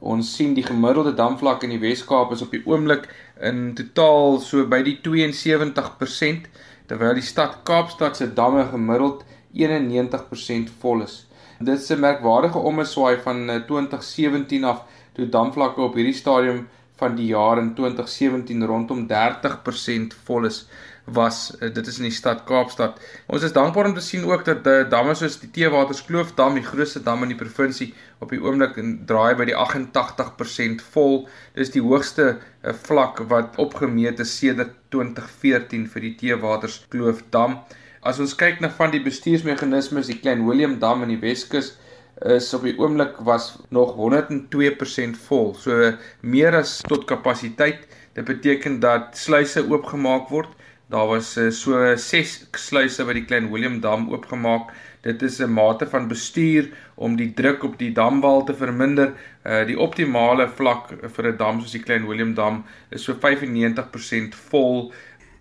[SPEAKER 17] Ons sien die gemiddelde damvlak in die Wes-Kaap is op die oomblik in totaal so by die 72% terwyl die stad Kaapstad se damme gemiddeld 91% vol is. Dit is 'n merkwaardige omeswaai van 2017 eh, af toe damvlakke op hierdie stadium van die jaar in 2017 rondom 30% vol is. was. Uh, dit is in die stad Kaapstad. Ons is dankbaar om te sien ook dat uh, damme soos die Teewaterskloof-dam, die grootste dam in die provinsie, op die oomblik draai by die 88% vol. Dis die hoogste uh, vlak wat opgemeet is sedert 2014 vir die Teewaterskloof-dam. As ons kyk na van die bestuursmeganismes, die Klein Willem Dam in die Weskus is op die oomblik was nog 102% vol. So meer as tot kapasiteit. Dit beteken dat sluise oopgemaak word. Daar was uh, so 6 sluise by die Klein Willem Dam oopgemaak. Dit is 'n mate van bestuur om die druk op die damwal te verminder. Uh die optimale vlak vir 'n dam soos die Klein Willem Dam is so 95% vol.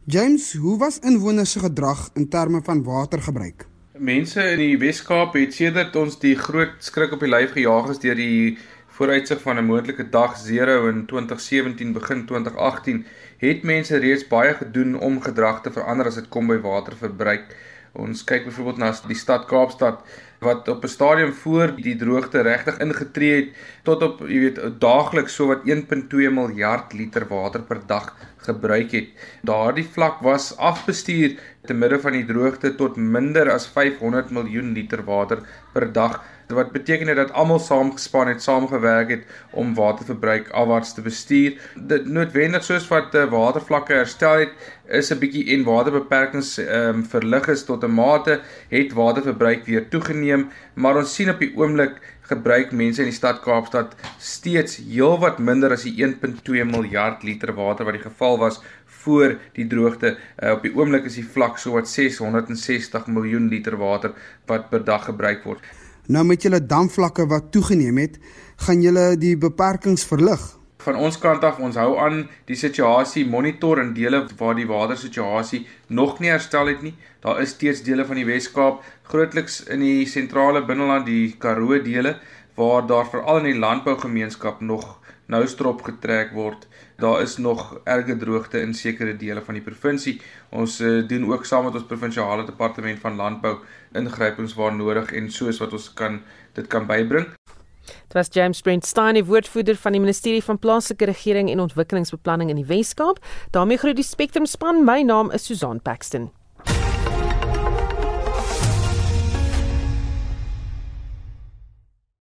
[SPEAKER 18] James, hoe was inwoners se gedrag in terme van watergebruik?
[SPEAKER 17] Mense in die Wes-Kaap het sedert ons die groot skrik op die lyf gejaag is deur die vooruitsig van 'n moontlike dag 0 in 2017 begin 2018 het mense reeds baie gedoen om gedrag te verander as dit kom by waterverbruik. Ons kyk byvoorbeeld na die stad Kaapstad wat op 'n stadium voor die droogte regtig ingetree het tot op jy weet daagliks sowat 1.2 miljard liter water per dag gebruik het. Daardie vlak was afbestuur te midde van die droogte tot minder as 500 miljoen liter water per dag wat beteken dat almal saamgespan het, saamgewerk het om waterverbruik afwaarts te bestuur. Dit noodwendig soos wat uh, watervlakke herstel het, is 'n bietjie en waterbeperkings ehm um, verlig is tot 'n mate, het waterverbruik weer toegeneem, maar ons sien op die oomblik gebruik mense in die stad Kaapstad steeds heelwat minder as die 1.2 miljard liter water wat die geval was voor die droogte. Uh, op die oomblik is die vlak so wat 660 miljoen liter water wat per dag gebruik word.
[SPEAKER 18] Nou met julle damvlakke wat toegeneem het, gaan julle die beperkings verlig.
[SPEAKER 17] Van ons kant af, ons hou aan die situasie monitor in dele waar die watersituasie nog nie herstel het nie. Daar is steeds dele van die Wes-Kaap, grootliks in die sentrale binneland, die Karoo dele waar daar veral in die landbougemeenskap nog nou strop getrek word. Daar is nog erge droogte in sekere dele van die provinsie. Ons uh, doen ook saam met ons provinsiale departement van landbou ingrypings waar nodig en soos wat ons kan dit kan bybring.
[SPEAKER 1] Dit was James Brent Stein, woordvoerder van die Ministerie van Plaaslike Regering en Ontwikkelingsbeplanning in die Wes-Kaap. daarmee groet die Spectrum span. My naam is Susan Paxton.